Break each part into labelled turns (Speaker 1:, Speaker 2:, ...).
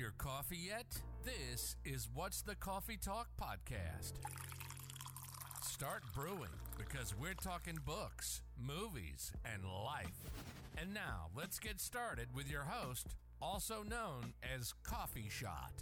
Speaker 1: your coffee yet? This is What's the Coffee Talk podcast. Start brewing because we're talking books, movies, and life. And now let's get started with your host, also known as Coffee Shot.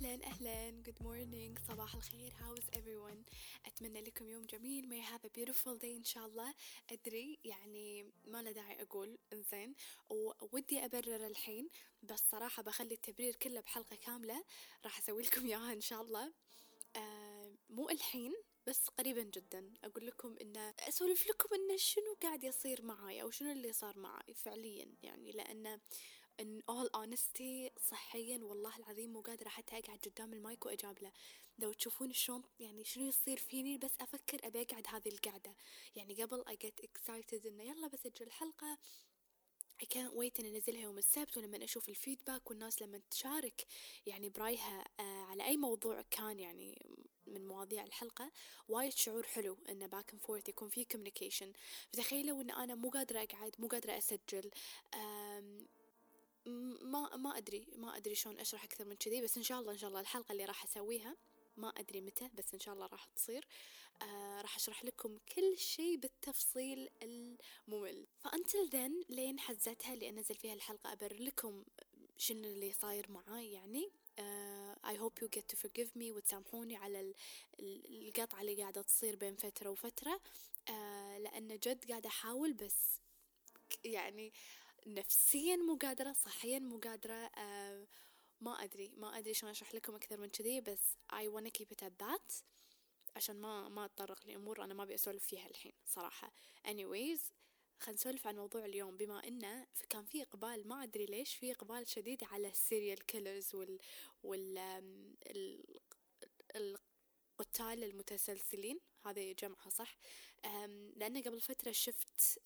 Speaker 2: أهلا أهلا. Good morning. صباح الخير. How's everyone? أتمنى لكم يوم جميل. May have a beautiful day إن شاء الله. أدري يعني ما له داعي أقول إنزين. وودي أبرر الحين بس صراحة بخلي التبرير كله بحلقة كاملة. راح أسوي لكم إياها إن شاء الله. آه مو الحين بس قريبا جدا. أقول لكم إن أسولف لكم إن شنو قاعد يصير معاي أو شنو اللي صار معاي فعليا يعني لأن in all honesty صحيا والله العظيم مو قادرة حتى أقعد قدام المايك وأجاب له. لو تشوفون شلون يعني شنو يصير فيني بس أفكر أبي أقعد هذه القعدة. يعني قبل I get excited إنه يلا بسجل حلقة I can't wait إن أنزلها يوم السبت. ولما أشوف ال feedback والناس لما تشارك يعني برايها آه على أي موضوع كان يعني من مواضيع الحلقة وايد شعور حلو إنه back and forth يكون في communication فتخيلوا إن أنا مو قادرة أقعد مو قادرة أسجل ما ما أدري ما أدري شلون أشرح أكثر من كذي بس إن شاء الله إن شاء الله الحلقة اللي راح أسويها ما أدري متى بس إن شاء الله راح تصير آه راح أشرح لكم كل شيء بالتفصيل الممل. فأنتل ذن لين حزتها اللي أنزل فيها الحلقة أبرر لكم شنو اللي صاير معاي يعني. uh, I hope you get to forgive me وتسامحوني على القطعة اللي قاعدة تصير بين فترة وفترة. uh, لأن جد قاعدة أحاول بس يعني نفسيا مو قادرة صحيا مو قادرة uh, ما أدري ما أدري شلون أشرح لكم أكثر من كذي بس I wanna keep it at that عشان ما ما أتطرق لأمور أنا ما أبي أسولف فيها الحين صراحة. Anyways خلينا نسولف عن موضوع اليوم. بما إنه كان في إقبال ما أدري ليش في إقبال شديد على ال serial killers وال وال ال... القتال المتسلسلين. هذه جمعها صح؟ لأن قبل فترة شفت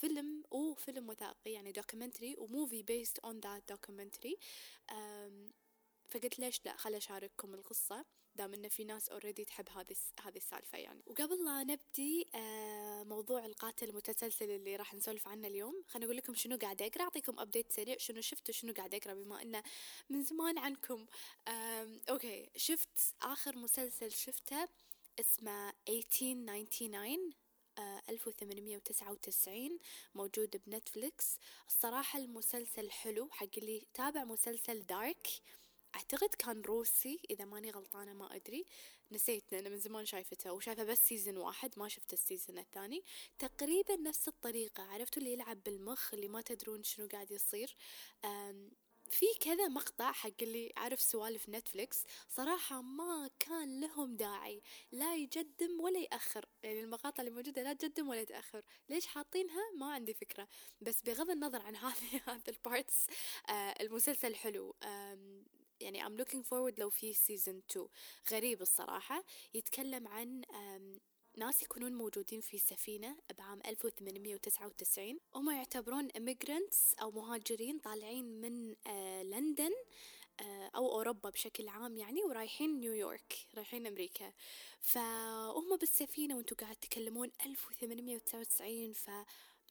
Speaker 2: فيلم أو فيلم وثائقي يعني documentary و movie based on that documentary فقلت ليش لا خل أشارككم القصة دام إن في ناس already تحب هذه هذه السالفة يعني. وقبل لا نبدي آه موضوع القاتل المتسلسل اللي راح نسولف عنه اليوم خليني أقول لكم شنو قاعد أقرأ أعطيكم update سريع شنو شفت وشنو قاعد أقرأ بما إنه من زمان عنكم. okay شفت آخر مسلسل شفته اسمه 1899 ألف وثمانمية وتسعة وتسعين موجود بنتفليكس. الصراحة المسلسل حلو حق اللي تابع مسلسل Dark. أعتقد كان روسي إذا ماني غلطانة ما أدري. نسيت لأن من زمان شايفته وشايفة بس season واحد ما شفت ال season الثاني. تقريبا نفس الطريقة عرفتوا اللي يلعب بالمخ اللي ما تدرون شنو قاعد يصير؟ في كذا مقطع حق اللي عارف سوالف نتفليكس صراحة ما كان لهم داعي لا يقدم ولا يأخر. يعني المقاطع اللي موجودة لا تقدم ولا تأخر. ليش حاطينها؟ ما عندي فكرة. بس بغض النظر عن هذه هذه ال parts آه المسلسل حلو. آه يعني I'm looking forward لو في season 2 غريب الصراحة. يتكلم عن ناس يكونون موجودين في سفينة بعام 1899 هم يعتبرون immigrants أو مهاجرين طالعين من آه لندن آه أو أوروبا بشكل عام يعني ورايحين نيويورك رايحين أمريكا. فهم بالسفينة وأنتوا قاعد تكلمون 1899 ف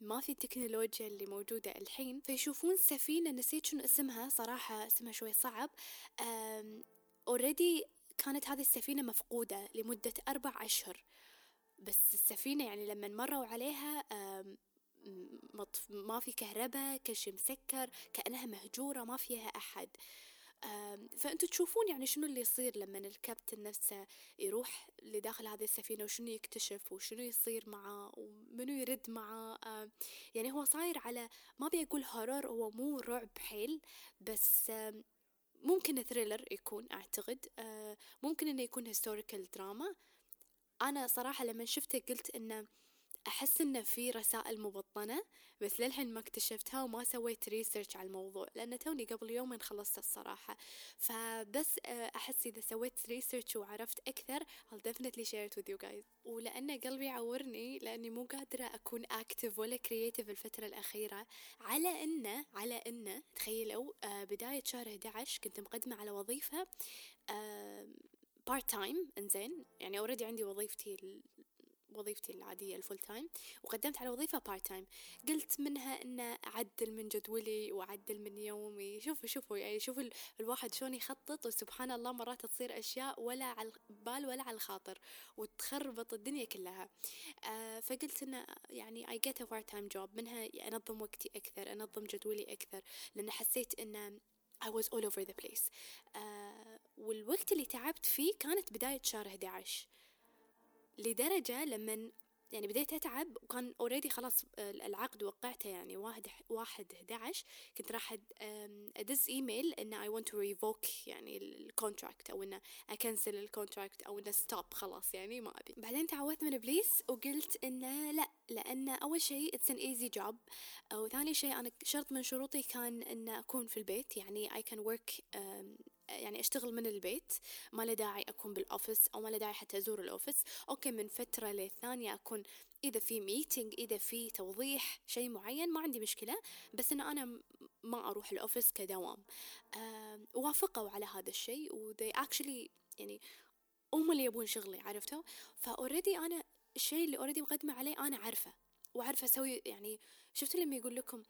Speaker 2: ما في التكنولوجيا اللي موجودة الحين. فيشوفون سفينة نسيت شنو اسمها صراحة اسمها شوي صعب. اوريدي كانت هذه السفينة مفقودة لمدة أربع أشهر. بس السفينة يعني لما مروا عليها ما في كهرباء كل شيء مسكر كأنها مهجورة ما فيها أحد. فأنتوا تشوفون يعني شنو اللي يصير لما الكابتن نفسه يروح لداخل هذه السفينة وشنو يكتشف وشنو يصير معاه ومنو يرد معاه يعني هو صاير على ما أبي أقول horror هو مو رعب حيل بس ممكن thriller يكون أعتقد. ممكن إنه يكون historical دراما أنا صراحة لما شفته قلت إنه أحس إنه في رسائل مبطنة بس للحين ما اكتشفتها وما سويت research على الموضوع لأن توني قبل يومين خلصت الصراحة. فبس أحس إذا سويت research وعرفت أكثر I'll definitely share it with you guys. ولأن قلبي يعورني لأني مو قادرة أكون active ولا creative الفترة الأخيرة على إنه على إنه تخيلوا بداية شهر 11 كنت مقدمة على وظيفة part time إنزين. يعني already عندي وظيفتي وظيفتي العادية ال full time وقدمت على وظيفة part time قلت منها ان أعدل من جدولي وأعدل من يومي. شوفوا شوفوا يعني شوفوا الواحد شلون يخطط وسبحان الله مرات تصير أشياء ولا على البال ولا على الخاطر وتخربط الدنيا كلها. آه فقلت إنه يعني I get a part time job منها أنظم وقتي أكثر أنظم جدولي أكثر لأن حسيت ان I was all over the place. آه والوقت اللي تعبت فيه كانت بداية شهر 11 لدرجة لما يعني بديت أتعب وكان already خلاص العقد وقعته يعني واحد واحد 11 كنت راح أدز إيميل إن I want to revoke يعني ال contract أو إنه أ cancel ال contract أو إنه stop خلاص يعني ما أبي. بعدين تعوذت من إبليس وقلت إنه لا لأن أول شيء it's an easy job. وثاني شيء أنا شرط من شروطي كان إن أكون في البيت يعني I can work يعني أشتغل من البيت ما له داعي أكون بال office أو ما له داعي حتى أزور ال office. okay من فترة للثانيه أكون إذا في meeting إذا في توضيح شيء معين ما عندي مشكلة بس إن أنا ما أروح ال office كدوام. أه وافقوا على هذا الشيء و they actually يعني هم اللي يبون شغلي عرفتوا؟ فأوريدي أنا الشيء اللي أوريدي مقدمة عليه أنا عارفة وعارفة أسوي يعني شفتوا لما يقول لكم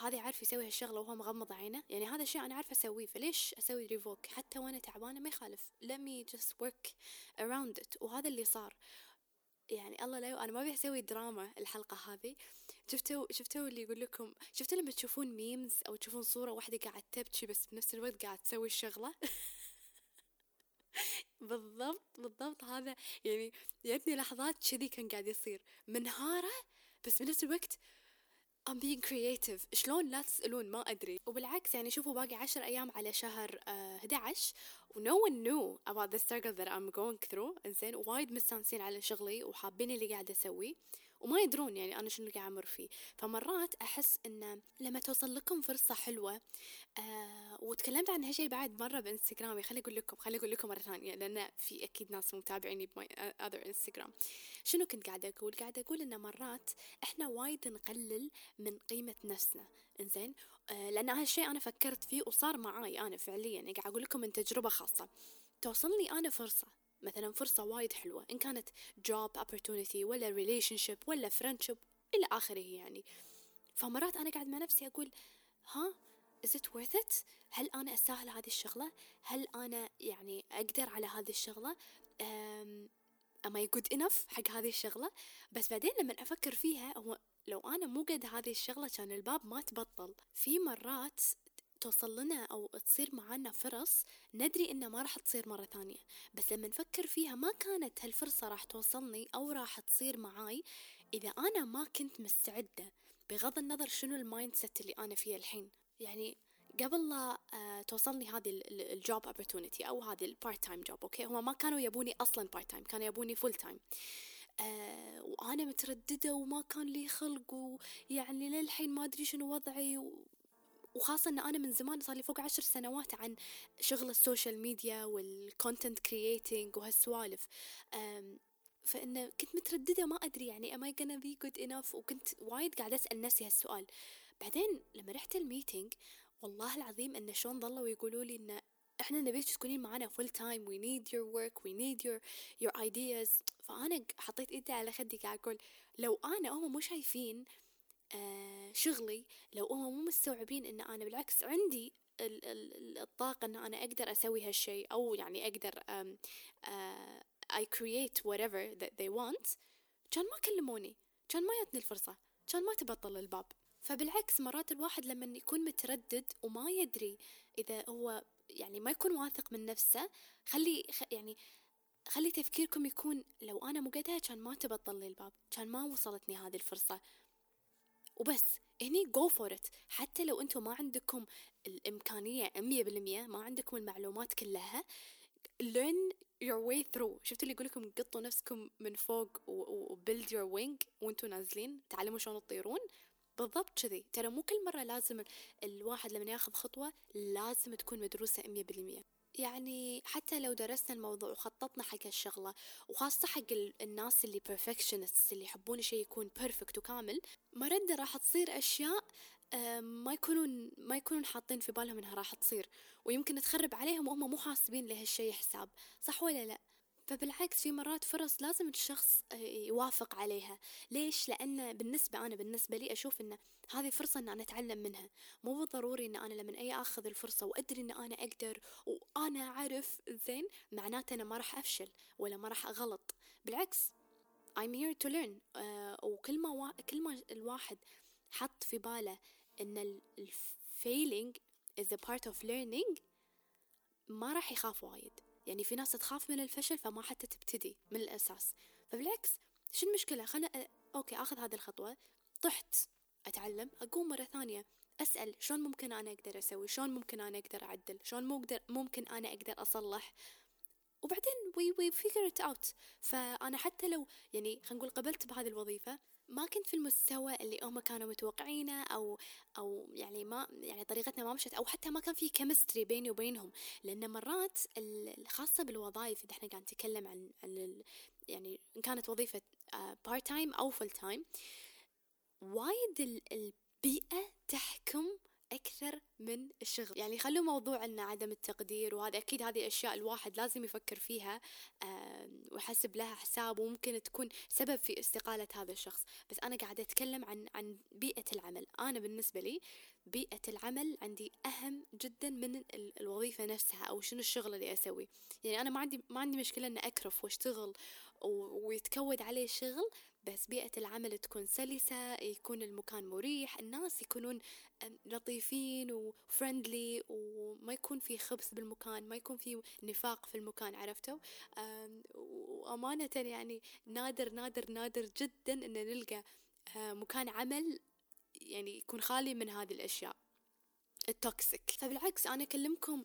Speaker 2: هذا عارف يسوي هالشغلة وهو مغمض عينه. يعني هذا الشيء أنا عارفة أسويه. فليش أسوي ريفوك حتى وأنا تعبانة ما يخالف. Let me just work around it. وهذا اللي صار. يعني الله لا أنا ما أبي أسوي دراما الحلقة هذه. شفتوا شفتوا اللي يقول لكم شفتوا لما تشوفون ميمز أو تشوفون صورة واحدة قاعد تبكي بس بنفس الوقت قاعد تسوي الشغلة؟ بالضبط بالضبط. هذا يعني يا لحظات كذي كان قاعد يصير. منهارة بس بنفس الوقت I'm being creative. شلون لا تسألون؟ ما أدري. وبالعكس يعني شوفوا باقي عشر أيام على شهر uh, 11 و no one knew about the struggle that I'm going through. إنزين وايد مستانسين على شغلي وحابين اللي قاعدة أسويه. وما يدرون يعني أنا شنو قاعد أمر فيه. فمرات أحس إن لما توصل لكم فرصة حلوة آه وتكلمت عن هالشيء بعد مرة بإنستغرامي خلي أقول لكم خلي أقول لكم مرة ثانية لأن في أكيد ناس متابعيني بماي أذر إنستغرام شنو كنت قاعدة أقول؟ قاعدة أقول إن مرات إحنا وايد نقلل من قيمة نفسنا. إنزين؟ آه لأن هالشيء أنا فكرت فيه وصار معاي أنا فعليا. يعني قاعد أقول لكم من تجربة خاصة. توصلني أنا فرصة. مثلا فرصة وايد حلوة إن كانت job opportunity ولا relationship ولا friendship إلى آخره يعني. فمرات أنا قاعد مع نفسي أقول ها is it worth it هل أنا أستاهل هذه الشغلة؟ هل أنا يعني أقدر على هذه الشغلة؟ am I good enough حق هذه الشغلة؟ بس بعدين لما أفكر فيها هو لو أنا مو قد هذه الشغلة كان الباب ما تبطل. في مرات توصل لنا أو تصير معانا فرص ندري إنها ما راح تصير مرة ثانية. بس لما نفكر فيها ما كانت هالفرصة راح توصلني أو راح تصير معاي إذا أنا ما كنت مستعدة بغض النظر شنو ال mind set اللي أنا فيه الحين. يعني قبل لا uh, توصلني هذه ال job opportunity أو هذه ال part time job okay؟ هم ما كانوا يبوني أصلا part time كانوا يبوني full time آه وأنا مترددة وما كان لي خلق ويعني للحين ما أدري شنو وضعي وخاصة إن أنا من زمان صار لي فوق عشر سنوات عن شغل ال social media وال content creating وهالسوالف. فإنه كنت مترددة ما أدري يعني am I gonna be good enough وكنت وايد قاعدة أسأل نفسي هالسؤال. بعدين لما رحت ال meeting والله العظيم إن شلون ظلوا يقولوا لي إن إحنا نبيك تكونين معنا full time we need your work we need your your ideas. فأنا حطيت إيدي على خدي قاعد أقول لو أنا هم مو شايفين آه شغلي لو هم مو مستوعبين إن أنا بالعكس عندي الطاقة إن أنا أقدر أسوي هالشيء أو يعني أقدر um, uh, I create whatever that they want كان ما كلموني كان ما يعطني الفرصة كان ما تبطل الباب. فبالعكس مرات الواحد لما يكون متردد وما يدري إذا هو يعني ما يكون واثق من نفسه خلي يعني خلي تفكيركم يكون لو أنا مو قدها كان ما تبطل لي الباب كان ما وصلتني هذه الفرصة. وبس هني جو فور ات حتى لو أنتم ما عندكم الإمكانية 100% ما عندكم المعلومات كلها learn your way through. شفتوا اللي يقول لكم قطوا نفسكم من فوق و build your wing وأنتم نازلين تعلموا شلون تطيرون؟ بالضبط كذي. ترى مو كل مرة لازم الواحد لما ياخذ خطوة لازم تكون مدروسة مية بالمية. يعني حتى لو درسنا الموضوع وخططنا حق الشغلة وخاصة حق الناس اللي perfectionists اللي يحبون شيء يكون perfect وكامل مرة راح تصير أشياء ما يكونون ما يكونون حاطين في بالهم إنها راح تصير ويمكن تخرب عليهم وهم مو حاسبين لهالشيء حساب صح ولا لا؟ فبالعكس في مرات فرص لازم الشخص آه، يوافق عليها. ليش؟ لأن بالنسبة أنا بالنسبة لي أشوف أن هذه فرصة أن أنا أتعلم منها. مو بالضروري أن أنا لما أي أخذ الفرصة وأدري أن أنا أقدر وأنا أعرف زين معناته أنا ما راح أفشل ولا ما راح أغلط. بالعكس I'm here to learn. uh, وكل ما وا... كل ما الواحد حط في باله إن ال failing is a part of learning ما راح يخاف وايد. يعني في ناس تخاف من الفشل فما حتى تبتدي من الأساس. فبالعكس شو المشكلة؟ خلنا okay أخذ هذه الخطوة. طحت أتعلم أقوم مرة ثانية أسأل شلون ممكن أنا أقدر أسوي؟ شلون ممكن أنا أقدر أعدل؟ شلون ممكن أنا أقدر أصلح؟ وبعدين we we figure it out فأنا حتى لو يعني خلينا نقول قبلت بهذه الوظيفة ما كنت في المستوى اللي هم كانوا متوقعينه أو أو يعني ما يعني طريقتنا ما مشت أو حتى ما كان في chemistry بيني وبينهم. لأن مرات الخاصه بالوظائف إذا إحنا قاعد نتكلم عن عن يعني إن كانت وظيفة part uh, time أو full time وايد البيئة تحكم أكثر من الشغل. يعني خلوا موضوع أن عدم التقدير وهذا أكيد هذه أشياء الواحد لازم يفكر فيها ويحسب لها حساب وممكن تكون سبب في استقالة هذا الشخص. بس أنا قاعدة أتكلم عن عن بيئة العمل. أنا بالنسبة لي بيئة العمل عندي أهم جدا من الوظيفة نفسها أو شنو الشغل اللي أسويه. يعني أنا ما عندي ما عندي مشكلة إن أكرف وأشتغل ويتكود عليه شغل بس بيئة العمل تكون سلسة يكون المكان مريح الناس يكونون لطيفين وفرندلي وما يكون في خبث بالمكان ما يكون في نفاق في المكان عرفتوا؟ وأمانة يعني نادر نادر نادر جدا أن نلقى مكان عمل يعني يكون خالي من هذه الأشياء ال toxic فبالعكس أنا أكلمكم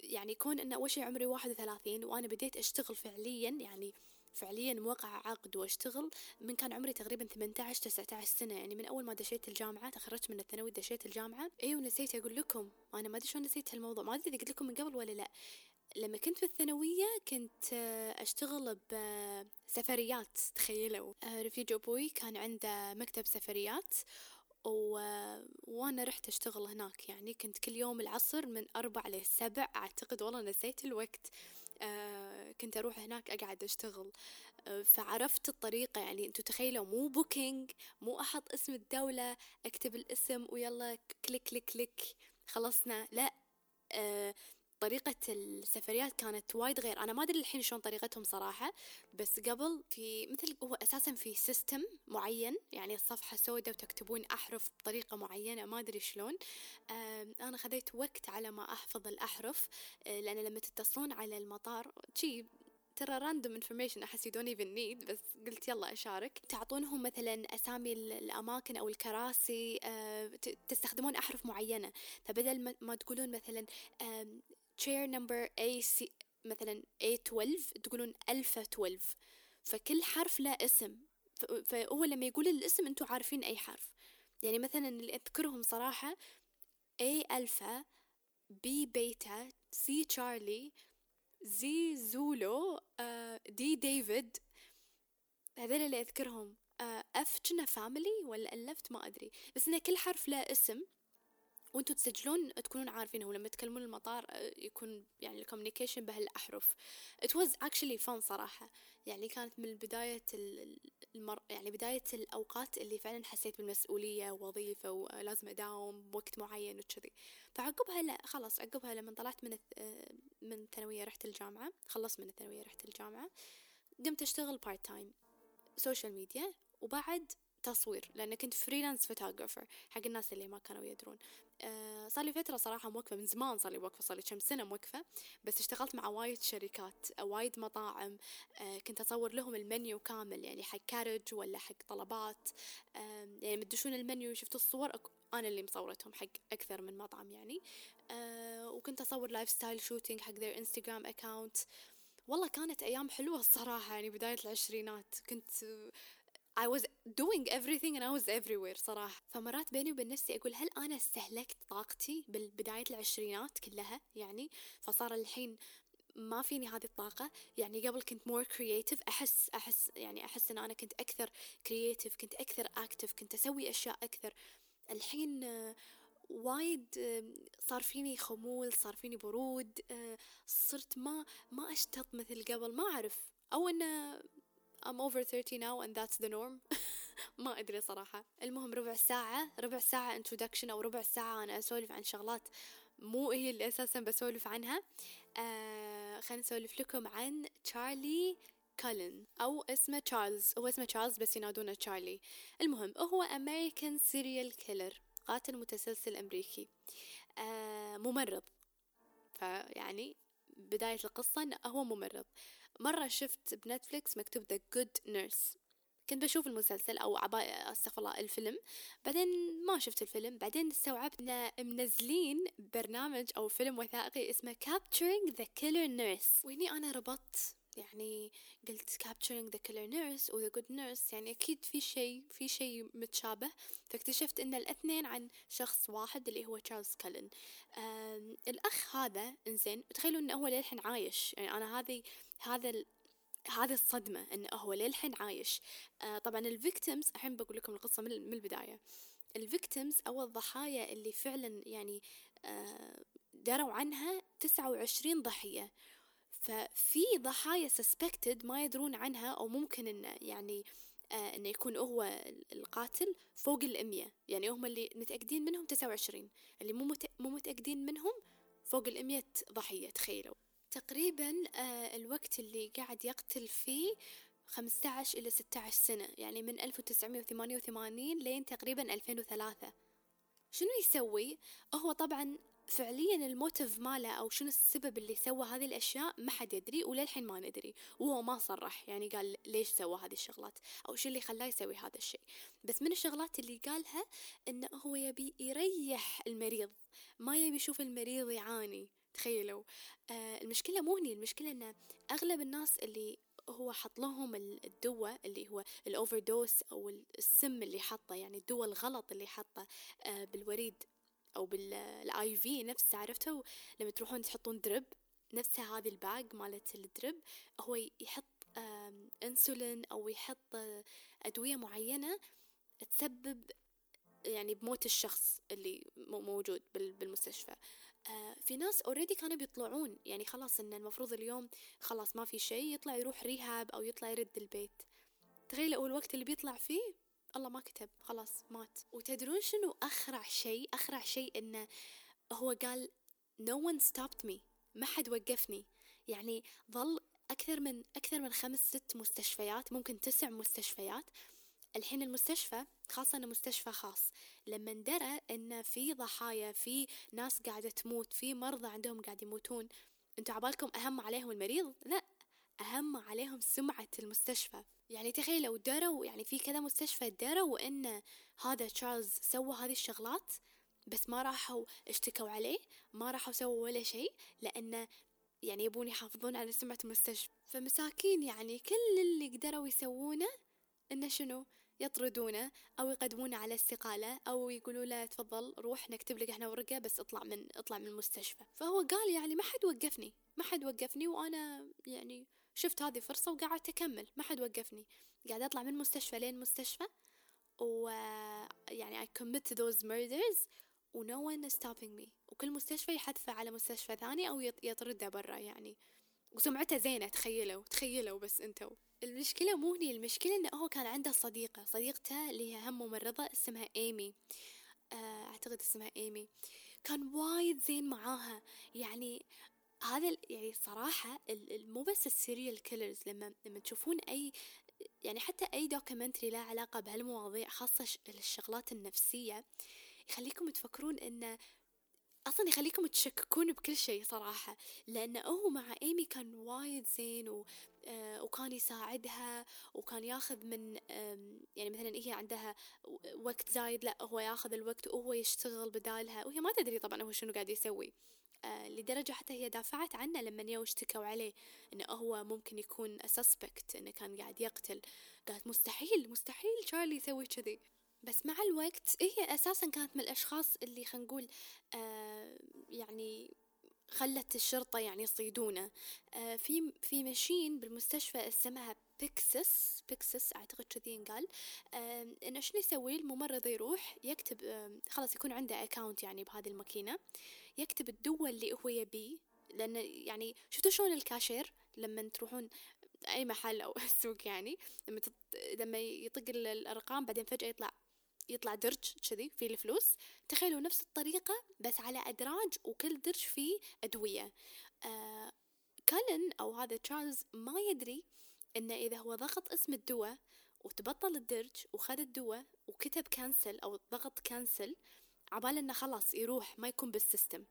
Speaker 2: يعني كون أن أول شي عمري واحد وثلاثين وأنا بديت أشتغل فعليا يعني فعليا موقع عقد واشتغل من كان عمري تقريبا 18 19 سنة. يعني من أول ما دشيت الجامعة تخرجت من الثانوي دشيت الجامعة. أيوة نسيت أقول لكم أنا ما أدري شلون نسيت هالموضوع. ما أدري إذا قلت لكم من قبل ولا لأ. لما كنت في الثانوية كنت آه، أشتغل بسفريات تخيلوا. رفيج أبوي كان عنده مكتب سفريات و... وأنا رحت أشتغل هناك. يعني كنت كل يوم العصر من أربع لسبع أعتقد والله نسيت الوقت. آه كنت أروح هناك أقعد أشتغل. آه فعرفت الطريقة يعني أنتوا تخيلوا مو booking مو أحط اسم الدولة أكتب الاسم ويلا click click click خلصنا. لا. آه طريقة السفريات كانت وايد غير. أنا ما أدري الحين شلون طريقتهم صراحة بس قبل في مثل هو أساسا في system معين يعني الصفحة سوداء وتكتبون أحرف بطريقة معينة ما أدري شلون. أنا خذيت وقت على ما أحفظ الأحرف آه، لأن لما تتصلون على المطار شي ترى random information أحس you don't even need بس قلت يلا أشارك. تعطونهم مثلا أسامي الأماكن أو الكراسي أه تستخدمون أحرف معينة. فبدل ما تقولون مثلا chair number A C مثلا A12 تقولون ألفا 12 فكل حرف له اسم. فهو لما يقول الاسم أنتوا عارفين أي حرف. يعني مثلا اللي أذكرهم صراحة A ألفا B بيتا C تشارلي Z زولو D ديفيد. هذول اللي أذكرهم. F كنا family ولا ألفت؟ ما أدري. بس إن كل حرف له اسم. وانتوا تسجلون تكونون عارفينه ولما تكلمون المطار آه، يكون يعني ال communication بهالأحرف. It was actually fun صراحة. يعني كانت من بداية المر... يعني بداية الأوقات اللي فعلا حسيت بالمسؤولية ووظيفة ولازم أداوم بوقت معين وكذي. فعقبها لا خلاص عقبها لما طلعت من آه، من الثانوية رحت الجامعة خلصت من الثانوية رحت الجامعة قمت أشتغل part time social media وبعد تصوير لأن كنت freelance photographer حق الناس اللي ما كانوا يدرون. أه صار لي فترة صراحة موقفة من زمان صار لي موقفة صار لي كم سنة موقفة بس اشتغلت مع وايد شركات وايد مطاعم أه كنت أصور لهم المنيو كامل يعني حق Carriage ولا حق طلبات أه يعني مدشون المنيو شفتوا الصور أنا اللي مصورتهم حق أكثر من مطعم يعني وكنت أصور lifestyle shooting حق their انستغرام account والله كانت أيام حلوة الصراحة يعني بداية العشرينات كنت I was doing everything and I was everywhere صراحة. فمرات بيني وبين نفسي أقول هل أنا استهلكت طاقتي بالبداية العشرينات كلها؟ يعني فصار الحين ما فيني هذه الطاقة. يعني قبل كنت more creative. أحس أحس يعني أحس إن أنا كنت أكثر creative كنت أكثر active كنت أسوي أشياء أكثر. الحين وايد صار فيني خمول صار فيني برود صرت ما ما أشتط مثل قبل. ما أعرف. أو أن I'm over 30 now and that's the norm. ما أدري صراحة. المهم ربع ساعة ربع ساعة introduction أو ربع ساعة أنا أسولف عن شغلات مو هي اللي أساسا بسولف عنها. آه خلينا نسولف لكم عن تشارلي كالن أو اسمه تشارلز. هو اسمه تشارلز بس ينادونه تشارلي. المهم هو American serial killer قاتل متسلسل أمريكي. آه ممرض. فيعني بداية القصة هو ممرض. مرة شفت بنتفليكس مكتوب The Good Nurse. كنت بشوف المسلسل أو عباه استغفر الله الفيلم. بعدين ما شفت الفيلم. بعدين استوعبت إن منزلين برنامج أو فيلم وثائقي اسمه Capturing the Killer Nurse. وهني أنا ربطت يعني قلت capturing the killer nurse و the good nurse. يعني أكيد في شيء في شيء متشابه. فاكتشفت إن الاثنين عن شخص واحد اللي هو تشارلز كالن الأخ هذا إنزين تخيلوا إنه هو للحين عايش. يعني أنا هذه هذا هذه الصدمة انه هو للحين عايش. آه طبعا ال victims الحين بقول لكم القصة من, من البداية. ال victims أو الضحايا اللي فعلا يعني آه دروا عنها تسعة وعشرين ضحية. ففي ضحايا suspected ما يدرون عنها أو ممكن انه يعني آه إنه يكون هو القاتل فوق المية يعني هم اللي متأكدين منهم تسعة وعشرين. اللي مو مو متأكدين منهم فوق المية ضحية تخيلوا. تقريبا آه الوقت اللي قاعد يقتل فيه 15 إلى 16 سنة يعني من 1988 لين تقريبا 2003 شنو يسوي؟ هو طبعا فعليا الموتيف ماله أو شنو السبب اللي سوى هذه الأشياء ما حد يدري وللحين ما ندري وهو ما صرح يعني قال ليش سوى هذه الشغلات أو شو اللي خلاه يسوي هذا الشيء. بس من الشغلات اللي قالها إنه هو يبي يريح المريض ما يبي يشوف المريض يعاني. تخيلوا. آه المشكلة مو هني المشكلة إن أغلب الناس اللي هو حط لهم الدواء اللي هو ال overdose أو السم اللي حطه يعني الدواء الغلط اللي حطه آه بالوريد أو بال IV نفسه عرفتوا؟ لما تروحون تحطون drip نفسها هذه ال bag مالت ال drip هو يحط إنسولين أو يحط أدوية معينة تسبب يعني بموت الشخص اللي موجود بالمستشفى. آه في ناس اوريدي كانوا بيطلعون. يعني خلاص إن المفروض اليوم خلاص ما في شيء يطلع يروح ريهاب أو يطلع يرد البيت. تخيلوا الوقت اللي بيطلع فيه الله ما كتب خلاص مات. وتدرون شنو أخرع شيء؟ أخرع شيء إنه هو قال no one stopped me ما حد وقفني. يعني ظل أكثر من أكثر من خمس ست مستشفيات ممكن تسع مستشفيات. الحين المستشفى خاصة إنه مستشفى خاص. لما درى إن في ضحايا في ناس قاعدة تموت في مرضى عندهم قاعد يموتون أنتوا عبالكم أهم عليهم المريض؟ لا أهم عليهم سمعة المستشفى. يعني تخيلوا دروا يعني في كذا مستشفى دروا إن هذا تشارلز سوى هذه الشغلات بس ما راحوا اشتكوا عليه ما راحوا سووا ولا شيء لأنه يعني يبون يحافظون على سمعة المستشفى. فمساكين يعني كل اللي قدروا يسوونه إنه شنو؟ يطردونه أو يقدمونه على استقالة أو يقولوا له تفضل روح نكتب لك إحنا ورقة بس اطلع من اطلع من المستشفى. فهو قال يعني ما حد وقفني ما حد وقفني وأنا يعني شفت هذه فرصة وقعدت أكمل ما حد وقفني. قاعد أطلع من مستشفى لين مستشفى و يعني I commit those murders و no one is stopping me. وكل مستشفى يحذفه على مستشفى ثاني أو يطرده برا يعني. وسمعته زينة تخيلوا تخيلوا بس انتو المشكلة مو هني المشكلة انه هو كان عنده صديقة صديقته اللي هي هم ممرضة اسمها إيمي. آه، أعتقد اسمها إيمي. كان وايد زين معاها. يعني هذا يعني صراحة مو بس ال serial killers لما لما تشوفون أي يعني حتى أي documentary له علاقة بهالمواضيع خاصة الشغلات النفسية يخليكم تفكرون إنه أصلا يخليكم تشككون بكل شيء صراحة. لأنه هو مع إيمي كان وايد زين وكان يساعدها وكان ياخذ من يعني مثلا هي عندها وقت زايد لا هو ياخذ الوقت وهو يشتغل بدالها وهي ما تدري طبعا هو شنو قاعد يسوي. آه لدرجة حتى هي دافعت عنه لما يو اشتكوا عليه انه هو ممكن يكون سسبكت إنه كان قاعد يقتل. قالت مستحيل مستحيل شارلي يسوي كذي. بس مع الوقت هي أساسا كانت من الأشخاص اللي خلينا نقول آه يعني خلت الشرطة يعني يصيدونه. آه في في machine بالمستشفى اسمها Pyxis Pyxis أعتقد كذي ينقال. آم، إنه شنو يسوي؟ الممرض يروح يكتب آم، خلاص يكون عنده account يعني بهذه الماكينة يكتب الدواء اللي هو يبيه لأن يعني شفتوا شلون الكاشير لما تروحون أي محل أو السوق يعني لما. لما يطق ال- الأرقام بعدين فجأة يطلع يطلع درج كذي فيه الفلوس. تخيلوا نفس الطريقة بس على أدراج وكل درج فيه أدوية. آه كالن أو هذا تشارلز ما يدري إنه إذا هو ضغط اسم الدواء وتبطل الدرج وخذ الدواء وكتب cancel أو ضغط cancel عبال إنه خلاص يروح ما يكون بال system.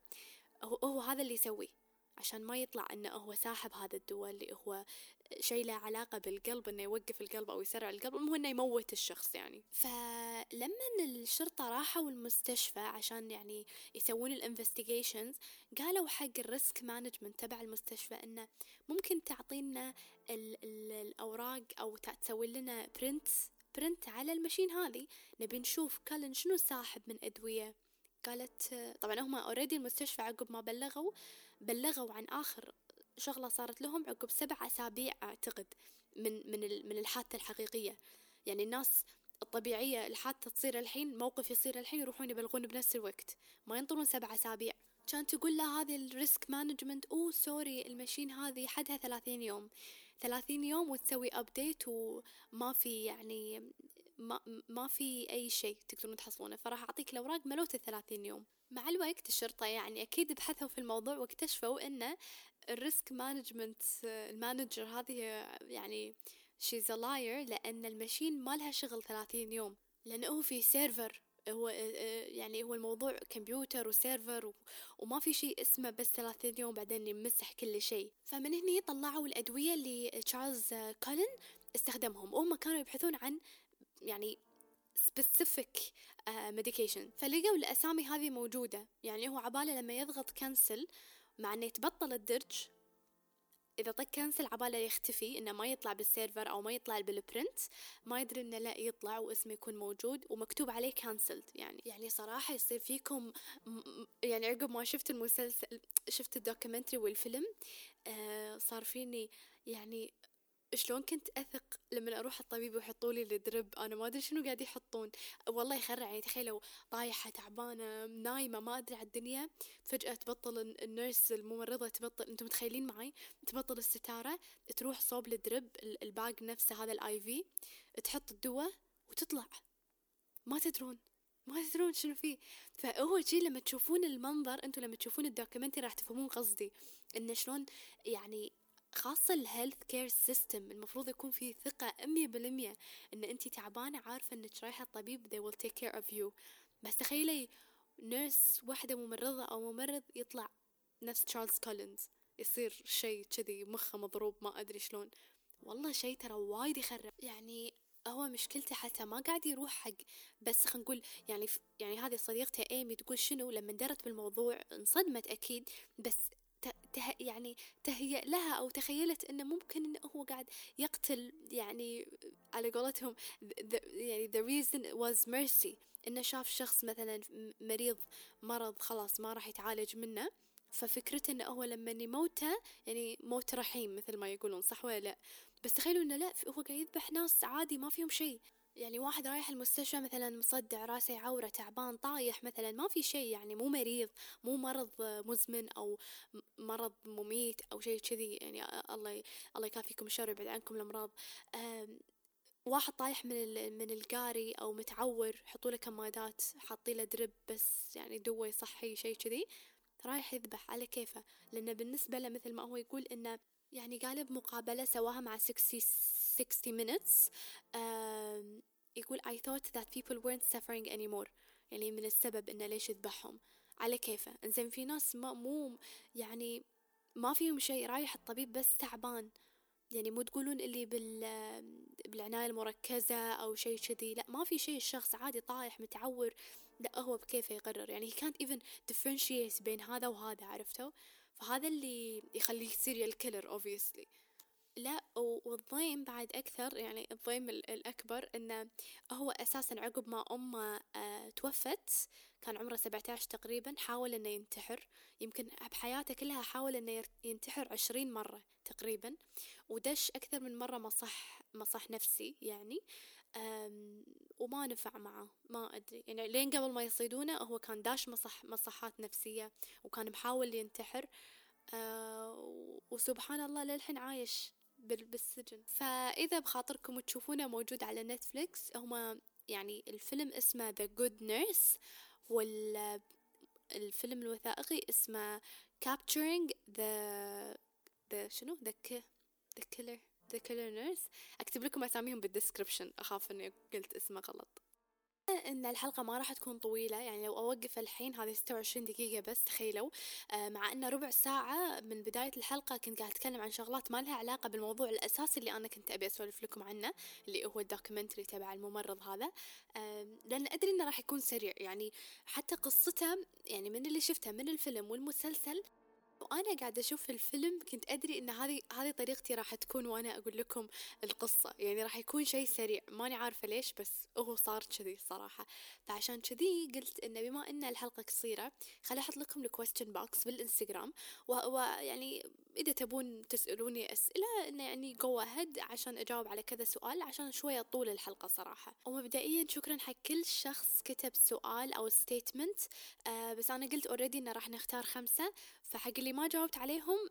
Speaker 2: هو, هذا اللي يسويه عشان ما يطلع إنه هو ساحب هذا الدواء اللي هو شيء له علاقة بالقلب إنه يوقف القلب أو يسرع القلب المهم إنه يموت الشخص يعني. فلما الشرطة راحوا المستشفى عشان يعني يسوون ال investigations قالوا حق ال risk management تبع المستشفى إنه ممكن تعطينا ال ال الأوراق أو تسوي لنا print print على ال machine هذه. نبي نشوف. كالن شنو ساحب من أدوية؟ قالت طبعا هم already المستشفى عقب ما بلغوا بلغوا عن آخر شغلة صارت لهم عقب سبع أسابيع أعتقد من من من الحادثة الحقيقية. يعني الناس الطبيعية الحادثة تصير الحين موقف يصير الحين يروحون يبلغون بنفس الوقت. ما ينطرون سبع أسابيع. كان تقول له هذه ال risk management أوه sorry ال machine هذه حدها ثلاثين يوم. ثلاثين يوم وتسوي update وما في يعني ما, ما في أي شيء تقدرون تحصلونه فراح أعطيك الأوراق ملوت الثلاثين يوم. مع الوقت الشرطة يعني أكيد بحثوا في الموضوع واكتشفوا إن ال risk management ال manager هذه يعني a liar لأن ال machine ما لها شغل ثلاثين يوم. لأنه هو في server هو يعني هو الموضوع كمبيوتر و server وما في شيء اسمه بس ثلاثين يوم بعدين يمسح كل شيء. فمن هنا طلعوا الأدوية اللي تشارلز كولن استخدمهم. وهم كانوا يبحثون عن يعني specific uh, medication. فلقوا الأسامي هذه موجودة. يعني هو عبالة لما يضغط cancel مع إنه يتبطل الدرج إذا طق cancel عبالة يختفي إنه ما يطلع بال server أو ما يطلع بال print ما يدري إنه لا يطلع واسمه يكون موجود ومكتوب عليه cancelled يعني يعني صراحة يصير فيكم يعني عقب ما شفت المسلسل شفت ال documentary والفيلم آه صار فيني يعني شلون كنت أثق لما أروح الطبيب ويحطوا لي ال drip؟ أنا ما أدري شنو قاعد يحطون. والله يخرع يعني تخيلوا طايحة تعبانة نايمة ما أدري على الدنيا. فجأة تبطل ال- ال nurse الممرضة تبطل أنتم متخيلين معي؟ تبطل الستارة تروح صوب ال drip ال- bag نفسه هذا ال IV تحط الدواء وتطلع. ما تدرون ما تدرون شنو فيه. فهو شي لما تشوفون المنظر أنتم لما تشوفون ال documentary راح تفهمون قصدي. انه شلون يعني خاصة ال healthcare system المفروض يكون في ثقة مية بالمية إن أنتي تعبانة عارفة إنك رايحة الطبيب they will take care of you. بس تخيلي nurse واحدة ممرضة أو ممرض يطلع نفس تشارلز كولينز يصير شيء كذي مخه مضروب ما أدري شلون. والله شيء ترى وايد يخرع. يعني هو مشكلته حتى ما قاعد يروح حق بس خلينا نقول يعني يعني هذه صديقته ايمي تقول شنو لما درت بالموضوع انصدمت أكيد بس ته يعني تهيأ لها أو تخيلت إنه ممكن إنه هو قاعد يقتل يعني على قولتهم the, يعني the reason was mercy. إنه شاف شخص مثلا مريض مرض خلاص ما راح يتعالج منه. ففكرته إنه هو لما يموته يعني موت رحيم مثل ما يقولون صح ولا لا؟ بس تخيلوا إنه لا هو قاعد يذبح ناس عادي ما فيهم شيء. يعني واحد رايح المستشفى مثلا مصدع راسه يعوره تعبان طايح مثلا ما في شيء يعني مو مريض مو مرض مزمن أو مرض مميت أو شيء كذي يعني الله الله يكافيكم الشر ويبعد عنكم الأمراض. واحد طايح من من القاري أو متعور حطوا له كمادات حاطين له درب بس يعني دواء صحي شيء كذي رايح يذبح على كيفه. لأنه بالنسبة له مثل ما هو يقول إنه يعني قال بمقابلة سواها مع 60 60 minutes. أم، يقول I thought that people weren't suffering anymore. يعني من السبب انه ليش يذبحهم. على كيفه. إنزين في ناس ما مو يعني ما فيهم شيء. رايح الطبيب بس تعبان. يعني مو تقولون اللي بال بالعناية المركزة أو شيء كذي. لا ما في شيء. الشخص عادي طايح متعور. لا هو بكيفه يقرر. يعني he can't even differentiate بين هذا وهذا عرفتوا؟ فهذا اللي يخليه serial killer obviously. لا والضيم بعد أكثر يعني الضيم ال- الأكبر إنه هو أساسا عقب ما أمه آه، توفت كان عمره 17 تقريبا حاول إنه ينتحر. يمكن بحياته كلها حاول إنه ينتحر عشرين مرة تقريبا. ودش أكثر من مرة مصح مصح نفسي يعني وما نفع معه ما أدري. يعني لين قبل ما يصيدونه هو كان داش مصح مصحات نفسية وكان محاول ينتحر. أه وسبحان الله للحين عايش. بالسجن. فإذا بخاطركم تشوفونه موجود على نتفليكس هما يعني الفيلم اسمه The Good Nurse والفيلم الوثائقي اسمه Capturing the the شنو؟ The the killer the killer nurse. أكتب لكم أساميهم بال description أخاف إني قلت اسمه غلط. إن الحلقة ما راح تكون طويلة يعني لو أوقف الحين هذه 26 دقيقة بس تخيلوا. آه مع إن ربع ساعة من بداية الحلقة كنت قاعد أتكلم عن شغلات ما لها علاقة بالموضوع الأساسي اللي أنا كنت أبي أسولف لكم عنه اللي هو ال documentary تبع الممرض هذا. آه لأن أدري إنه راح يكون سريع يعني حتى قصته يعني من اللي شفته من الفيلم والمسلسل وأنا قاعدة أشوف الفيلم كنت أدري إن هذه هذه طريقتي راح تكون وأنا أقول لكم القصة. يعني راح يكون شيء سريع. ماني عارفة ليش بس هو صار كذي الصراحه فعشان كذي قلت انه بما إن الحلقة قصيرة خلي أحط لكم ال question box بالإنستغرام. ويعني إذا تبون تسألوني أسئلة انه يعني go ahead عشان أجاوب على كذا سؤال عشان شوية طول الحلقة صراحة. ومبدئيا شكرا حق كل شخص كتب سؤال أو statement آه بس أنا قلت already انه راح نختار خمسة. فحق اللي ما جاوبت عليهم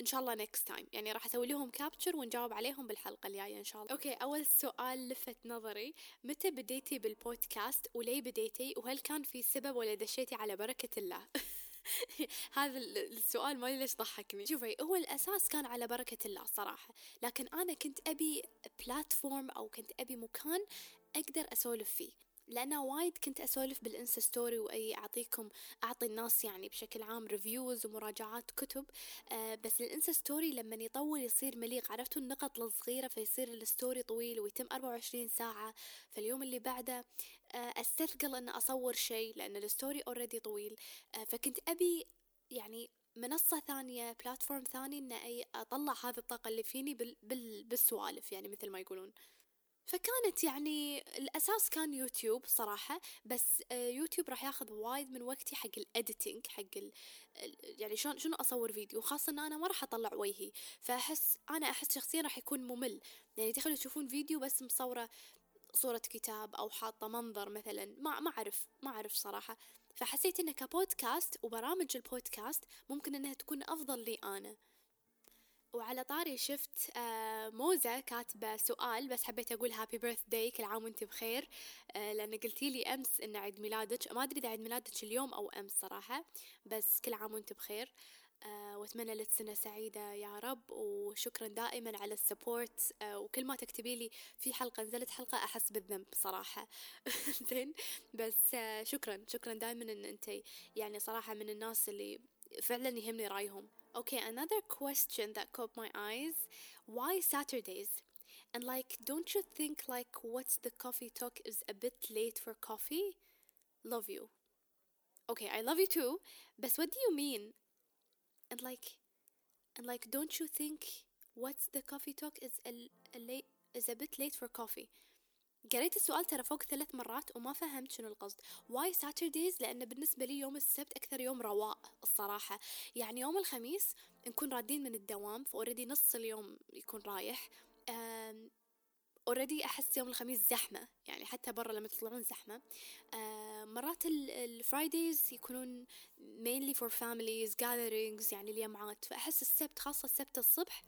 Speaker 2: إن شاء الله next time يعني راح أسوي لهم capture ونجاوب عليهم بالحلقة الجاية إن شاء الله. okay أول سؤال لفت نظري. متى بديتي بالبودكاست؟ وليه بديتي؟ وهل كان في سبب ولا دشيتي على بركة الله؟ هذا السؤال ما ليش ضحكني. شوفي هو الأساس كان على بركة الله صراحة. لكن أنا كنت أبي platform أو كنت أبي مكان أقدر أسولف فيه. لأن وايد كنت أسولف بال Insta story وأي أعطيكم أعطي الناس يعني بشكل عام reviews ومراجعات كتب آه بس ال Insta story لما يطول يصير مليق عرفتوا النقط الصغيرة فيصير ال story طويل ويتم 24 ساعة فاليوم اللي بعده آه أستثقل أن أصور شيء لأن ال story already طويل آه فكنت أبي يعني منصة ثانية platform ثاني ان أطلع هذه الطاقة اللي فيني بال بال بالسوالف يعني مثل ما يقولون. فكانت يعني الأساس كان يوتيوب صراحة بس آه، يوتيوب راح ياخذ وايد من وقتي حق ال editing حق ال يعني شلون شنو أصور فيديو خاصة إن أنا ما راح أطلع وجهي. فأحس أنا أحس شخصيا راح يكون ممل. يعني تخيلوا تشوفون فيديو بس مصورة صورة كتاب أو حاطة منظر مثلا ما ما أعرف ما أعرف صراحة. فحسيت إنه كبودكاست وبرامج البودكاست ممكن إنها تكون أفضل لي أنا. وعلى طاري شفت آه، موزة كاتبة سؤال بس حبيت أقول happy birthday كل عام وأنت بخير آه، لأن قلتي لي أمس إن عيد ميلادك ما أدري إذا عيد ميلادك اليوم أو أمس صراحة بس كل عام وأنت بخير أه وأتمنى لك سنة سعيدة يا رب وشكرا دائما على ال support وكل ما تكتبي لي في حلقة نزلت حلقة أحس بالذنب صراحة. زين بس شكرا شكرا دائما إن أنت يعني صراحة من الناس اللي فعلا يهمني رأيهم. Okay, another question that caught my eyes. Why Saturdays? And like, don't you think like what's the coffee talk is a bit late for coffee? Love you. Okay, I love you too, but what do you mean? And like, and like, don't you think what's the coffee talk is a, a late is a bit late for coffee? قريت السؤال ترى فوق ثلاث مرات وما فهمت شنو القصد. why Saturdays لأن بالنسبة لي يوم السبت أكثر يوم رواق الصراحة. يعني يوم الخميس نكون رادين من الدوام ف already نص اليوم يكون رايح. already أحس يوم الخميس زحمة يعني حتى برا لما تطلعون زحمة. مرات ال Fridays يكونون mainly for families gatherings يعني الجمعات فأحس السبت خاصة السبت الصبح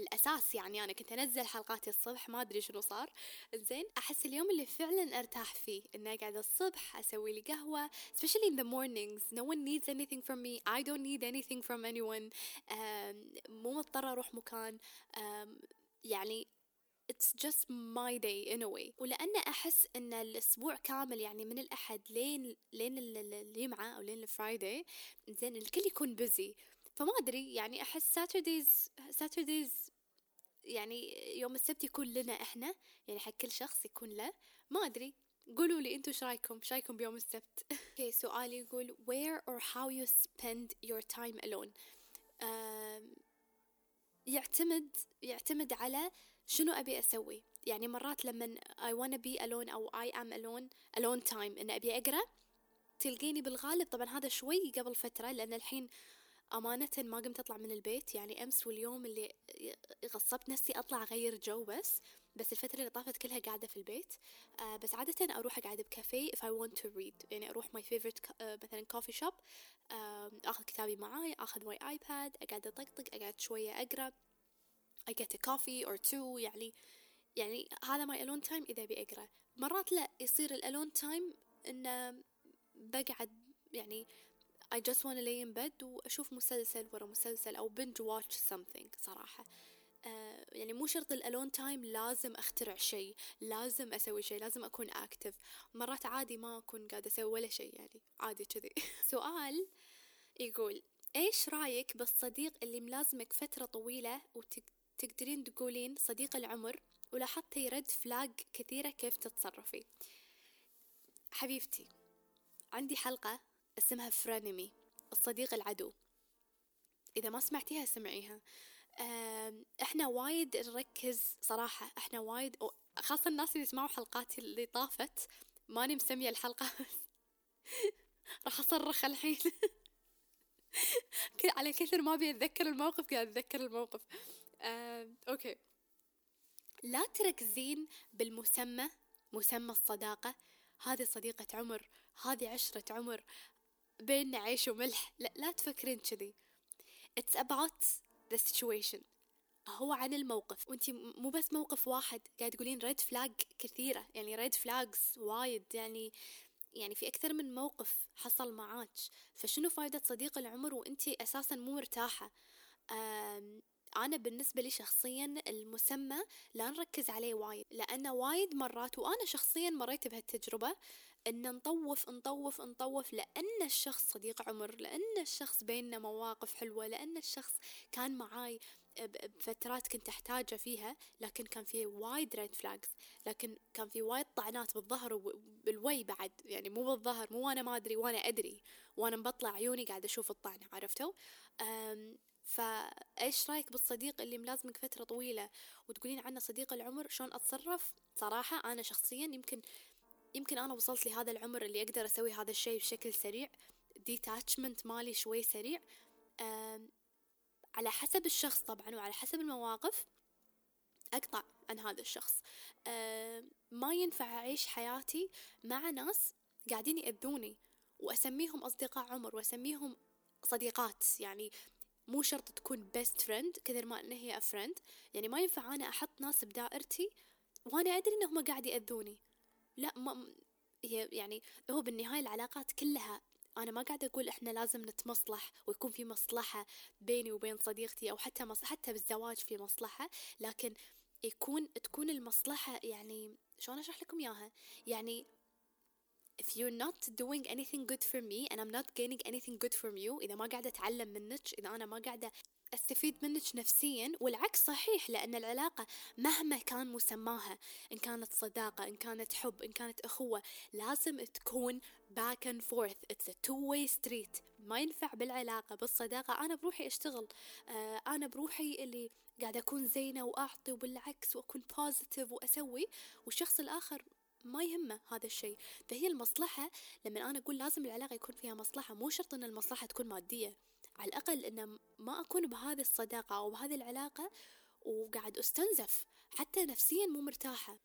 Speaker 2: الأساس يعني أنا كنت أنزل حلقاتي الصبح ما أدري شنو صار. زين أحس اليوم اللي فعلا أرتاح فيه إني أقعد الصبح أسوي لي قهوة especially in the mornings. No one needs anything from me. I don't need anything from anyone. مو مضطرة أروح مكان. يعني it's just my day in a way. ولأن أحس أن الأسبوع كامل يعني من الأحد لين لين الجمعة أو لين الفرايداي زين الكل يكون busy. فما أدري يعني أحس Saturdays Saturdays يعني يوم السبت يكون لنا إحنا يعني حق كل شخص يكون له. ما أدري. قولوا لي أنتوا إيش رأيكم؟ إيش رأيكم بيوم السبت؟ أوكي okay, سؤال يقول where or how you spend your time alone. يعتمد يعتمد على شنو أبي أسوي. يعني مرات لما I wanna be alone أو I am alone alone time إن أبي أقرأ تلقيني بالغالب طبعا هذا شوي قبل فترة لأن الحين أمانة ما قمت أطلع من البيت يعني أمس واليوم اللي غصبت نفسي أطلع أغير جو بس بس الفترة اللي طافت كلها قاعدة في البيت. آه بس عادة أروح أقعد بكافيه if I want to read يعني أروح my favorite آه مثلا coffee shop آه أخذ كتابي معاي أخذ my iPad أقعد أطقطق أقعد شوية أقرأ I get a coffee or two يعني يعني هذا my alone time إذا أبي أقرأ. مرات لا يصير ال alone time إنه بقعد يعني I just wanna lay in bed وأشوف مسلسل ورا مسلسل أو binge watch something صراحة. آه يعني مو شرط ال alone time لازم أخترع شيء لازم أسوي شيء لازم أكون active مرات عادي ما أكون قاعدة أسوي ولا شيء يعني عادي كذي. سؤال يقول إيش رأيك بالصديق اللي ملازمك فترة طويلة وتقدرين تقولين صديق العمر ولاحظتي رد فلاج كثيرة كيف تتصرفي؟ حبيبتي عندي حلقة اسمها فرانيمي الصديق العدو. إذا ما سمعتيها سمعيها. إحنا وايد نركز صراحة إحنا وايد خاصة الناس اللي يسمعوا حلقاتي اللي طافت ماني مسمية الحلقة. راح أصرخ الحين. على كثر ما أبي أتذكر الموقف قاعد أتذكر الموقف. Okay. لا تركزين بالمسمى مسمى الصداقة. هذه صديقة عمر هذه عشرة عمر. بيننا عيش وملح. لا, لا تفكرين كذي. It's about the situation. هو عن الموقف. وانتي مو بس موقف واحد. قاعد تقولين red flag كثيرة. يعني red flags وايد. يعني يعني في أكثر من موقف حصل معاك. فشنو فايدة صديق العمر وانتي أساسا مو مرتاحة؟ أنا بالنسبة لي شخصيا المسمى لا نركز عليه وايد. لأنه وايد مرات وأنا شخصيا مريت بهالتجربة إن نطوف نطوف نطوف لأن الشخص صديق عمر لأن الشخص بيننا مواقف حلوة لأن الشخص كان معاي بفترات كنت أحتاجه فيها لكن كان في وايد red flags لكن كان في وايد طعنات بالظهر وبالوي بعد يعني مو بالظهر مو وأنا ما أدري وأنا أدري وأنا مبطلة عيوني قاعد أشوف الطعنة عرفتوا؟ فايش رأيك بالصديق اللي ملازمك فترة طويلة وتقولين عنه صديق العمر؟ شلون أتصرف؟ صراحة أنا شخصيا يمكن يمكن أنا وصلت لهذا العمر اللي أقدر أسوي هذا الشيء بشكل سريع. ديتاتشمنت مالي شوي سريع. على حسب الشخص طبعا وعلى حسب المواقف أقطع عن هذا الشخص. ما ينفع أعيش حياتي مع ناس قاعدين يأذوني وأسميهم أصدقاء عمر وأسميهم صديقات. يعني مو شرط تكون best friend كثر ما إن هي friend يعني ما ينفع أنا أحط ناس بدائرتي وأنا أدري إنهم قاعد يأذوني. لا ما هي يعني هو بالنهاية العلاقات كلها أنا ما قاعدة أقول إحنا لازم نتمصلح ويكون في مصلحة بيني وبين صديقتي أو حتى مص... حتى بالزواج في مصلحة لكن يكون تكون المصلحة يعني شلون أشرح لكم إياها؟ يعني if you're not doing anything good for me and I'm not gaining anything good from you إذا ما قاعدة أتعلم منك إذا أنا ما قاعدة أستفيد منك نفسيا والعكس صحيح لأن العلاقة مهما كان مسماها إن كانت صداقة إن كانت حب إن كانت أخوة لازم تكون back and forth. It's a two way street. ما ينفع بالعلاقة بالصداقة. أنا بروحي أشتغل. آه أنا بروحي اللي قاعدة أكون زينة وأعطي وبالعكس وأكون بوزيتيف وأسوي. والشخص الآخر ما يهمه هذا الشيء. فهي المصلحة لما أنا أقول لازم العلاقة يكون فيها مصلحة مو شرط أن المصلحة تكون مادية. على الأقل إنه ما أكون بهذه الصداقة أو بهذه العلاقة وقاعد أستنزف حتى نفسيا مو مرتاحة.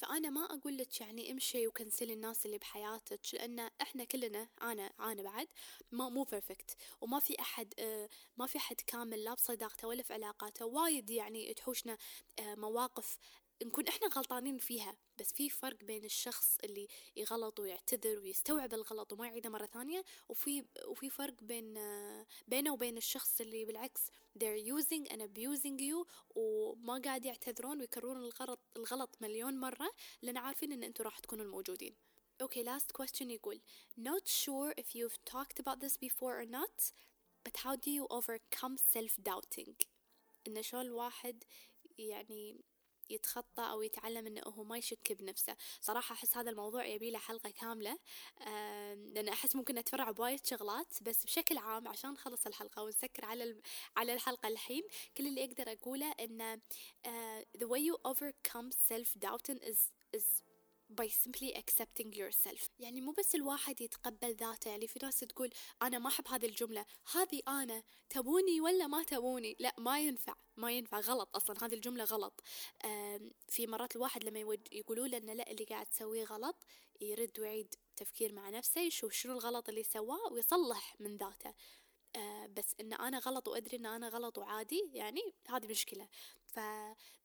Speaker 2: فأنا ما أقول لك يعني امشي وكنسلي الناس اللي بحياتك لأن إحنا كلنا أنا أنا بعد ما مو بيرفكت وما في أحد آه، ما في أحد كامل لا بصداقته ولا في علاقاته. وايد يعني تحوشنا آه، مواقف نكون إحنا غلطانين فيها بس في فرق بين الشخص اللي يغلط ويعتذر ويستوعب الغلط وما يعيده مرة ثانية وفي وفي فرق بين بينه وبين الشخص اللي بالعكس they're using and abusing you وما قاعد يعتذرون ويكررون الغلط الغلط مليون مرة لأن عارفين إن أنتم راح تكونوا الموجودين. Okay, last question يقول Not sure if you've talked about this before or not but how do you overcome self-doubting إن شلون الواحد يعني يتخطى أو يتعلم إنه هو ما يشك بنفسه. صراحة أحس هذا الموضوع يبي له حلقة كاملة. لأن أحس ممكن نتفرع بوايد شغلات بس بشكل عام عشان نخلص الحلقة ونسكر على على الحلقة الحين كل اللي أقدر أقوله إنه the way you overcome self doubting is is by simply accepting yourself. يعني مو بس الواحد يتقبل ذاته يعني في ناس تقول أنا ما أحب هذه الجملة. هذه أنا تبوني ولا ما تبوني؟ لا ما ينفع. ما ينفع غلط أصلا هذه الجملة غلط. في مرات الواحد لما يقولوا له أنه لا اللي قاعد تسويه غلط يرد ويعيد تفكير مع نفسه يشوف شنو الغلط اللي سواه ويصلح من ذاته. آه بس إن أنا غلط وأدري إن أنا غلط وعادي يعني هذه مشكلة. ف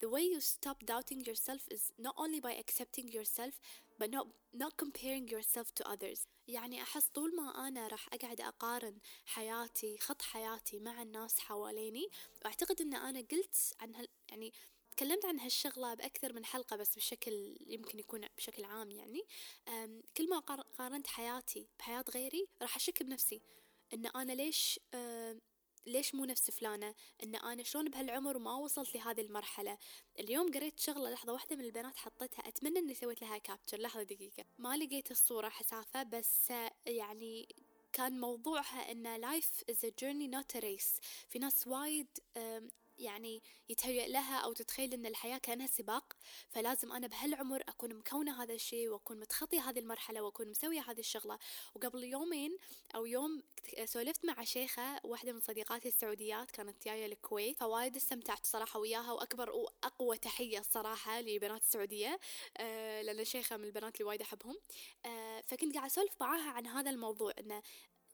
Speaker 2: the way you stop doubting yourself is not only by accepting yourself but not not comparing yourself to others. يعني أحس طول ما أنا راح أقعد أقارن حياتي خط حياتي مع الناس حواليني وأعتقد أن أنا قلت عن هال يعني تكلمت عن هالشغلة بأكثر من حلقة بس بشكل يمكن يكون بشكل عام يعني كل ما قارنت حياتي بحياة غيري راح أشك بنفسي. إن أنا ليش آه ليش مو نفس فلانة؟ إن أنا شلون بهالعمر وما وصلت لهذه المرحلة؟ اليوم قريت شغلة لحظة واحدة من البنات حطتها أتمنى إني سويت لها capture لحظة دقيقة. ما لقيت الصورة حسافة بس يعني كان موضوعها إن life is a journey not a race. في ناس وايد يعني يتهيأ لها أو تتخيل أن الحياة كأنها سباق فلازم أنا بهالعمر أكون مكونة هذا الشيء وأكون متخطية هذه المرحلة وأكون مسوية هذه الشغلة. وقبل يومين أو يوم سولفت مع شيخة واحدة من صديقاتي السعوديات كانت جاية الكويت فوايد استمتعت صراحة وياها وأكبر وأقوى تحية الصراحة لبنات السعودية آه لأن شيخة من البنات اللي وايد أحبهم. آه فكنت قاعدة أسولف معاها عن هذا الموضوع أنه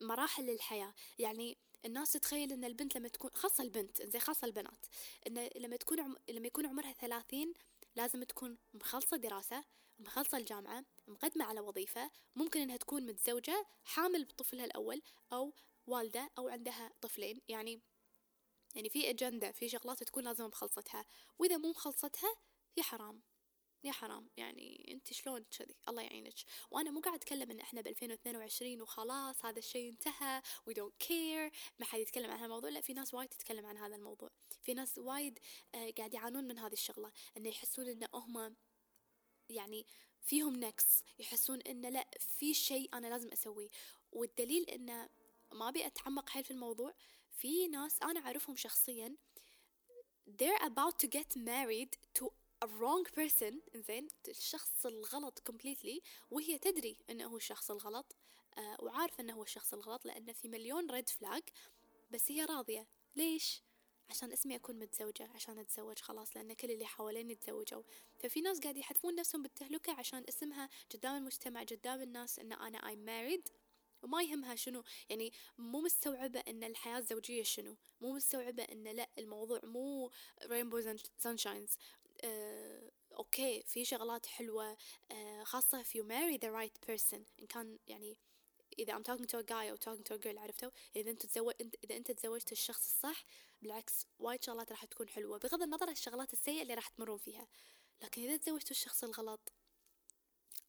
Speaker 2: مراحل الحياة يعني الناس تتخيل إن البنت لما تكون خاصة البنت زي خاصة البنات إن لما تكون عم... لما يكون عمرها ثلاثين لازم تكون مخلصة دراسة مخلصة الجامعة مقدمة على وظيفة ممكن إنها تكون متزوجة حامل بطفلها الأول أو والدة أو عندها طفلين. يعني يعني في اجندة في شغلات تكون لازم مخلصتها. وإذا مو مخلصتها هي حرام. يا حرام. يعني أنت شلون كذي؟ الله يعينك. وأنا مو قاعد أتكلم إن إحنا ب 2022 وخلاص هذا الشيء انتهى we don't care ما حد يتكلم عن هذا الموضوع. لا في ناس وايد تتكلم عن هذا الموضوع. في ناس وايد آه قاعد يعانون من هذه الشغلة. إنه يحسون إن هم يعني فيهم نقص يحسون انه لا في شيء أنا لازم أسويه. والدليل انه ما أبي أتعمق حيل في الموضوع. في ناس أنا أعرفهم شخصيا they're about to get married to wrong person زين الشخص الغلط completely وهي تدري إنه هو الشخص الغلط آه وعارفة إنه هو الشخص الغلط لأنه في مليون ريد فلاج بس هي راضية. ليش؟ عشان اسمي أكون متزوجة عشان أتزوج خلاص لأن كل اللي حواليني تزوجوا ففي ناس قاعد يحتفون نفسهم بالتهلكة عشان اسمها قدام المجتمع قدام الناس إن أنا I'm married. وما يهمها شنو. يعني مو مستوعبة إن الحياة الزوجية شنو. مو مستوعبة إن لا الموضوع مو and sunshines. آه، أوكي في شغلات حلوة آه، خاصة if you marry the right person إن كان يعني إذا I'm talking to a guy أو talking to a girl عرفتوا؟ إذا أنت تزوج إذا أنت تزوجت الشخص الصح بالعكس وايد شغلات راح تكون حلوة بغض النظر عن الشغلات السيئة اللي راح تمرون فيها. لكن إذا تزوجتوا الشخص الغلط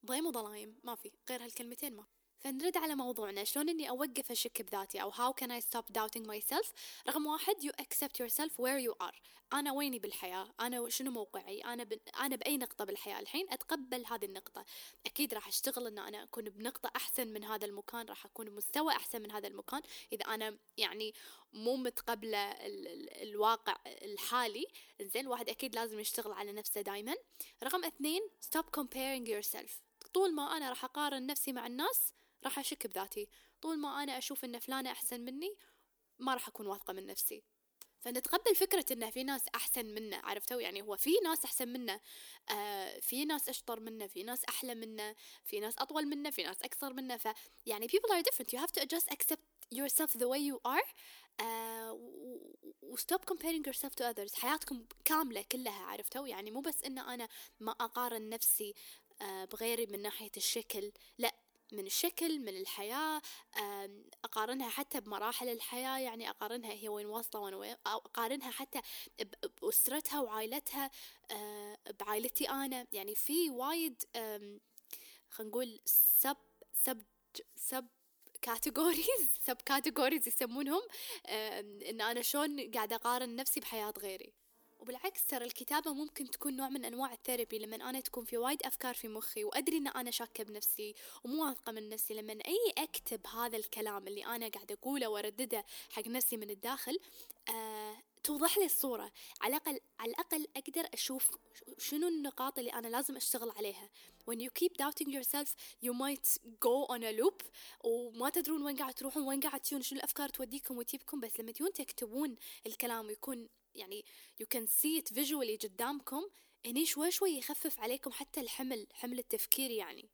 Speaker 2: ضيم وضلايم ما في غير هالكلمتين ما فنرد على موضوعنا. شلون إني أوقف اشك بذاتي؟ أو how can I stop doubting myself رقم واحد you accept yourself where you are. أنا ويني بالحياة؟ أنا شنو موقعي؟ أنا ب... أنا بأي نقطة بالحياة الحين؟ أتقبل هذه النقطة. أكيد راح أشتغل إن أنا أكون بنقطة أحسن من هذا المكان راح أكون بمستوى أحسن من هذا المكان. إذا أنا يعني مو متقبلة ال... ال... الواقع الحالي زين الواحد أكيد لازم يشتغل على نفسه دايما. رقم اثنين stop comparing yourself. طول ما أنا راح أقارن نفسي مع الناس راح أشك بذاتي. طول ما أنا أشوف إن فلانة أحسن مني ما راح أكون واثقة من نفسي. فنتقبل فكرة إن في ناس أحسن منا عرفتوا؟ يعني هو في ناس أحسن منا آه في ناس أشطر منا في ناس أحلى منا في ناس أطول منا في ناس أكثر منا. ف يعني people are different. You have to just accept yourself the way you are. uh, و stop comparing yourself to others. حياتكم كاملة كلها عرفتوا؟ يعني مو بس إن أنا ما أقارن نفسي uh, بغيري من ناحية الشكل. لا من الشكل من الحياة أقارنها حتى بمراحل الحياة يعني أقارنها هي وين واصلة وين وين أقارنها حتى بأسرتها وعائلتها آه، بعائلتي أنا. يعني في وايد خلينا نقول سب سب سب categories sub categories يسمونهم إن أنا شلون قاعدة أقارن نفسي بحياة غيري. وبالعكس ترى الكتابة ممكن تكون نوع من أنواع ال therapy لما أنا تكون في وايد أفكار في مخي وأدري أن أنا شاكة بنفسي ومو واثقة من نفسي لما أيي أكتب هذا الكلام اللي أنا قاعدة أقوله وأردده حق نفسي من الداخل آه توضح لي الصورة. على الأقل على الأقل أقدر أشوف شنو النقاط اللي أنا لازم أشتغل عليها. When you keep doubting yourself you might go on a loop وما تدرون وين قاعد تروحون وين قاعد تجون شنو الأفكار توديكم وتجيبكم. بس لما تجون تكتبون الكلام ويكون يعني you can see it visually قدامكم هني شوي شوي يخفف عليكم حتى الحمل حمل التفكير يعني.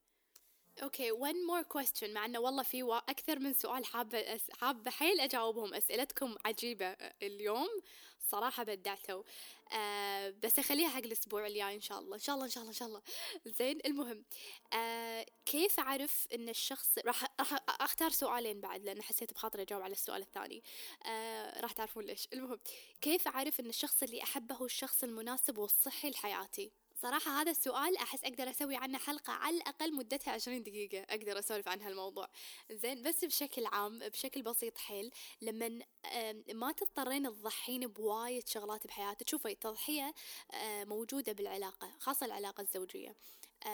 Speaker 2: أوكي one more question مع إنه والله في أكثر من سؤال حابة أس... حابة حيل أجاوبهم أسئلتكم عجيبة اليوم. صراحة بدعتوا. آه بس أخليها حق الأسبوع الجاي إن شاء الله إن شاء الله إن شاء الله إن شاء الله. زين المهم آه كيف أعرف إن الشخص راح راح أختار سؤالين بعد لأن حسيت بخاطري أجاوب على السؤال الثاني. آه راح تعرفون ليش. المهم كيف أعرف إن الشخص اللي أحبه هو الشخص المناسب والصحي لحياتي؟ صراحة هذا السؤال أحس أقدر أسوي عنه حلقة على الأقل مدتها عشرين دقيقة أقدر أسولف عن هالموضوع زين بس بشكل عام بشكل بسيط حيل لما ما تضطرين تضحين بوايد شغلات بحياتك شوفي التضحية موجودة بالعلاقة خاصة العلاقة الزوجية. آه،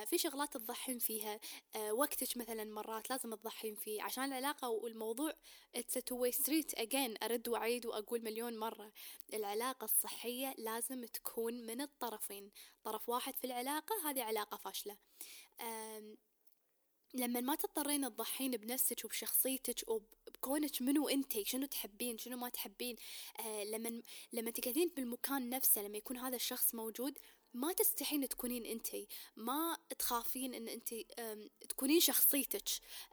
Speaker 2: في شغلات تضحين فيها. آه، وقتك مثلا مرات لازم تضحين فيه عشان العلاقة والموضوع a two way street. Again أرد وأعيد وأقول مليون مرة. العلاقة الصحية لازم تكون من الطرفين. طرف واحد في العلاقة هذه علاقة فاشلة. لما ما تضطرين تضحين بنفسك وبشخصيتك وبكونك منو أنتي شنو تحبين شنو ما تحبين آه لما لما تقعدين بالمكان نفسه لما يكون هذا الشخص موجود ما تستحين تكونين انتي ما تخافين ان انتي تكونين شخصيتك.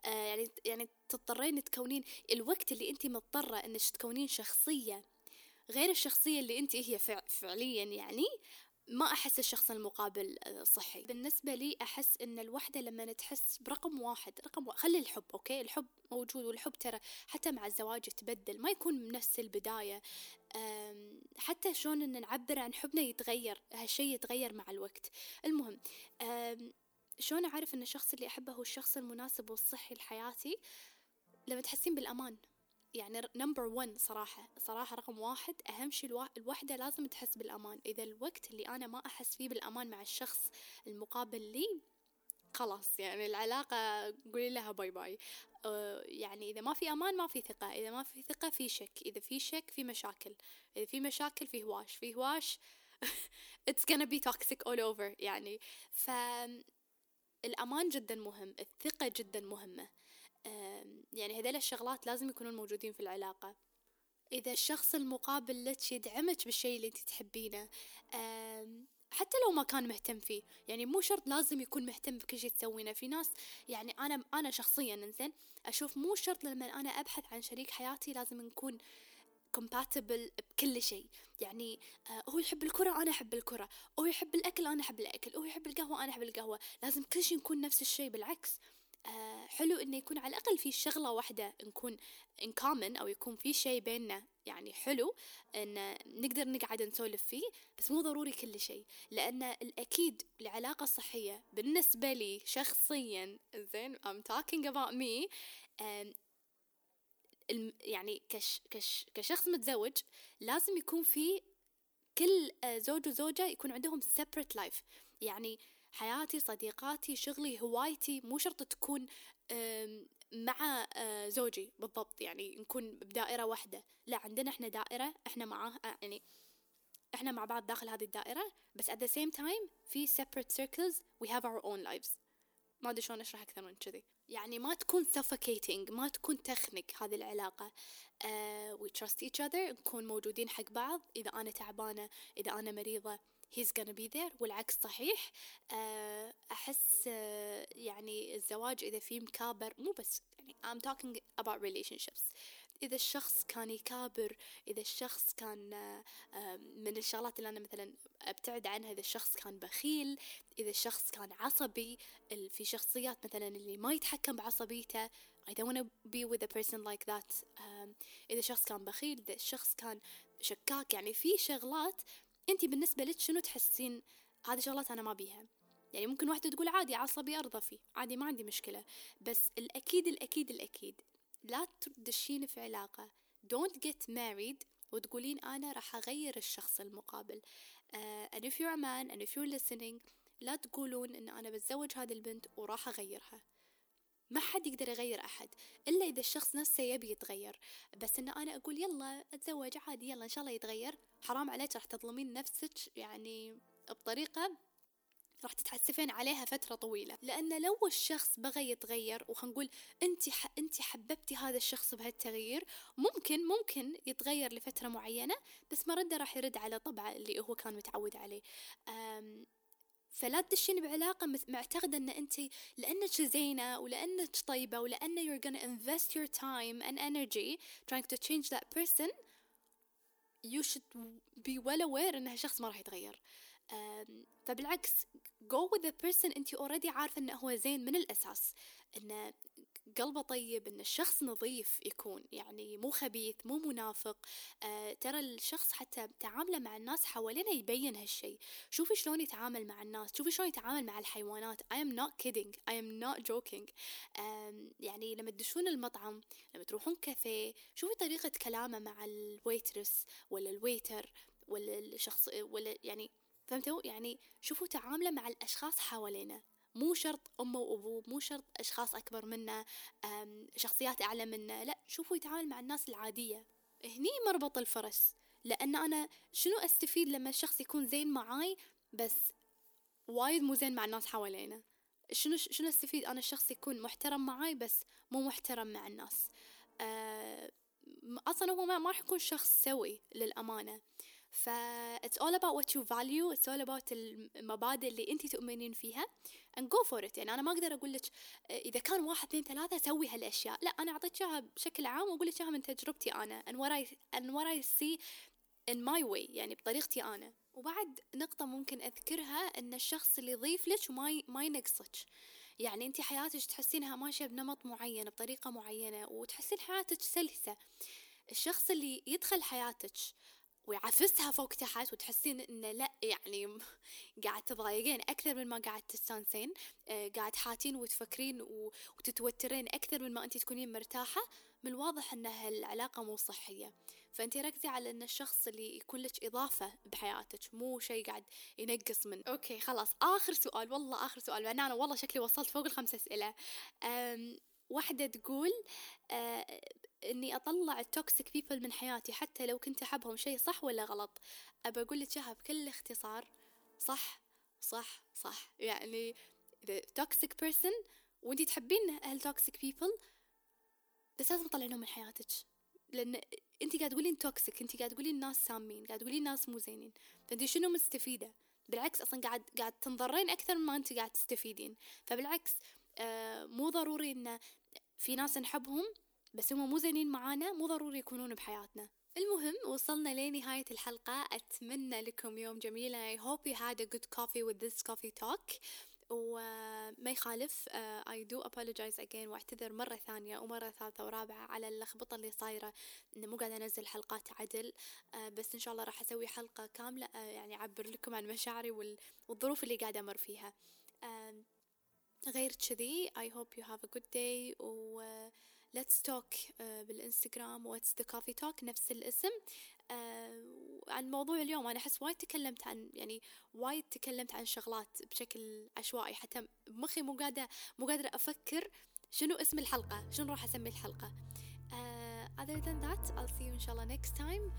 Speaker 2: آه، يعني يعني تضطرين تكونين الوقت اللي انتي مضطرة انك تكونين شخصية غير الشخصية اللي انتي هي فعليا يعني. ما أحس الشخص المقابل آه، صحي. بالنسبة لي أحس أن الوحدة لما تحس برقم واحد رقم واحد خلي الحب okay؟ الحب موجود والحب ترى حتى مع الزواج يتبدل ما يكون من نفس البداية. حتى شلون أن نعبر عن حبنا يتغير هالشي يتغير مع الوقت. المهم شلون أعرف أن الشخص اللي أحبه هو الشخص المناسب والصحي لحياتي؟ لما تحسين بالأمان. يعني نمبر 1 صراحة. صراحة رقم واحد أهم شي الوا... الوحدة لازم تحس بالأمان. إذا الوقت اللي أنا ما أحس فيه بالأمان مع الشخص المقابل لي خلاص. يعني العلاقة قولي لها باي باي أه يعني إذا ما في أمان ما في ثقة. إذا ما في ثقة في شك. إذا في شك في مشاكل. إذا في مشاكل في هواش. في هواش it's gonna be toxic all over. يعني فالأمان جدا مهم. الثقة جدا مهمة. يعني هذيل الشغلات لازم يكونون موجودين في العلاقة. إذا الشخص المقابل لك يدعمك بالشيء اللي أنت تحبينه حتى لو ما كان مهتم فيه يعني مو شرط لازم يكون مهتم بكل شيء تسوينه. في ناس يعني أنا أنا شخصيا إنزين أشوف مو شرط لما أنا أبحث عن شريك حياتي لازم نكون compatible بكل شيء. يعني آه هو يحب الكرة أنا أحب الكرة. هو يحب الأكل أنا أحب الأكل. هو يحب القهوة أنا أحب القهوة. لازم كل شيء نكون نفس الشيء بالعكس. آه حلو إنه يكون على الأقل في شغلة واحدة نكون ان كومن أو يكون في شيء بيننا يعني حلو إن نقدر نقعد نسولف فيه بس مو ضروري كل شيء لأن الأكيد العلاقة الصحية بالنسبة لي شخصيا زين I'm talking about me يعني كش كش كشخص متزوج لازم يكون في كل آه، زوج وزوجة يكون عندهم separate life. يعني حياتي صديقاتي شغلي هوايتي مو شرط تكون مع آه، زوجي بالضبط يعني نكون بدائرة واحدة. لا عندنا إحنا دائرة إحنا معاه آه، يعني إحنا مع بعض داخل هذه الدائرة بس at the same time في separate circles we have our own lives. ما أدري شلون أشرح أكثر من كذي. يعني ما تكون suffocating ما تكون تخنق هذه العلاقة. uh, we trust each other نكون موجودين حق بعض. إذا أنا تعبانة إذا أنا مريضة he's gonna be there. والعكس صحيح آه، أحس آه، يعني الزواج إذا فيه مكابر مو بس يعني I'm talking about relationships. إذا الشخص كان يكابر إذا الشخص كان آه، من الشغلات اللي أنا مثلا أبتعد عنها إذا الشخص كان بخيل إذا الشخص كان عصبي في شخصيات مثلا اللي ما يتحكم بعصبيته I don't wanna be with a person like that. إذا الشخص كان بخيل إذا الشخص كان شكاك يعني في شغلات انت بالنسبة لك شنو تحسين؟ هذه شغلات أنا ما بيها. يعني ممكن واحدة تقول عادي عصبي أرضى فيه. عادي ما عندي مشكلة. بس الأكيد الأكيد الأكيد لا تدشين في علاقة. Don't get married وتقولين أنا راح أغير الشخص المقابل. uh, and if you're a man and if you're listening لا تقولون إن أنا بتزوج هذه البنت وراح أغيرها. ما حد يقدر يغير أحد إلا إذا الشخص نفسه يبي يتغير. بس إن أنا أقول يلا أتزوج عادي يلا إن شاء الله يتغير. حرام عليك راح تظلمين نفسك يعني بطريقة راح تتحسفين عليها فترة طويلة. لأن لو الشخص بغى يتغير وخلينا نقول أنت ح... أنت حببتي هذا الشخص بهالتغيير ممكن ممكن يتغير لفترة معينة بس مرده راح يرد على طبعه اللي هو كان متعود عليه. أم... فلا تدشين بعلاقة معتقدة ان انت لانك زينة ولانك طيبة ولان you're gonna invest your time and energy trying to change that person you should be well aware ان هالشخص ما راح يتغير فبالعكس go with the person انت already عارفة انه هو زين من الاساس انه قلبه طيب إن الشخص نظيف يكون يعني مو خبيث مو منافق. آه ترى الشخص حتى تعامله مع الناس حوالينا يبين هالشي. شوفي شلون يتعامل مع الناس شوفي شلون يتعامل مع الحيوانات. I am not kidding I am not joking. آه يعني لما تدشون المطعم لما تروحون كافيه شوفي طريقة كلامه مع ال waitress ولا ال waiter ولا الشخص ولا يعني فهمتوا؟ يعني شوفوا تعامله مع الأشخاص حوالينا مو شرط أمه وأبوه مو شرط أشخاص أكبر منا شخصيات أعلى منا لا شوفوا يتعامل مع الناس العادية. هني مربط الفرس لأن أنا شنو أستفيد لما الشخص يكون زين معاي؟ بس وايد مو زين مع الناس حوالينا. شنو شنو أستفيد؟ أنا الشخص يكون محترم معاي بس مو محترم مع الناس. أه أصلا هو ما راح يكون شخص سوي للأمانة. ف it's all about what you value it's all about المبادئ اللي انت تؤمنين فيها and go for it. يعني أنا ما أقدر أقول لك إذا كان واحد اثنين ثلاثة سوي هالأشياء. لا أنا أعطيك إياها بشكل عام وأقول لك إياها من تجربتي أنا and what I and what I see in my way يعني بطريقتي أنا. وبعد نقطة ممكن أذكرها إن الشخص اللي يضيف لك وما ما ينقصك. يعني انت حياتك تحسينها ماشية بنمط معين بطريقة معينة وتحسين حياتك سلسة. الشخص اللي يدخل حياتك ويعفسها فوق تحت وتحسين إنه لا يعني قاعد تضايقين أكثر من ما قاعد تستانسين. آه قاعد حاتين وتفكرين وتتوترين أكثر من ما انت تكونين مرتاحة. من الواضح ان هالعلاقة مو صحية. فانت ركزي على إن الشخص اللي يكون لك إضافة بحياتك مو شيء قاعد ينقص من okay خلاص. آخر سؤال والله آخر سؤال لأن أنا والله شكلي وصلت فوق الخمس أسئلة. واحدة تقول آه إني أطلع ال toxic people من حياتي حتى لو كنت أحبهم شيء صح ولا غلط. أبى أقول لك إياها بكل اختصار. صح صح صح. يعني إذا toxic person وإنتي تحبين هال toxic people بس لازم تطلعينهم من حياتك. لأن انت قاعد تقولين توكسيك انت قاعد تقولين ناس سامين قاعد تقولين ناس مو زينين. فانت شنو مستفيدة؟ بالعكس أصلا قاعد قاعد تنضرين أكثر مما انت قاعد تستفيدين. فبالعكس آه مو ضروري إن في ناس نحبهم بس هم مو زينين معانا مو ضروري يكونون بحياتنا. المهم وصلنا لنهاية الحلقة. أتمنى لكم يوم جميل. I hope you had a good coffee with this coffee talk. وما يخالف uh, I do apologize again وأعتذر مرة ثانية ومرة ثالثة ورابعة على اللخبطة اللي صايرة. إنه مو قاعدة أنزل حلقات عدل uh, بس إن شاء الله راح أسوي حلقة كاملة uh, يعني أعبر لكم عن مشاعري والظروف اللي قاعدة أمر فيها. غير كذي I hope you have a good day. و let's talk uh, بالإنستغرام What's the coffee talk نفس الاسم. Uh, عن موضوع اليوم. أنا أحس وايد تكلمت عن يعني وايد تكلمت عن شغلات بشكل عشوائي. حتى بمخي مو قاعدة مو قادرة أفكر شنو اسم الحلقة شنو راح أسمي الحلقة. Uh, other than that I'll see you إن شاء الله next time.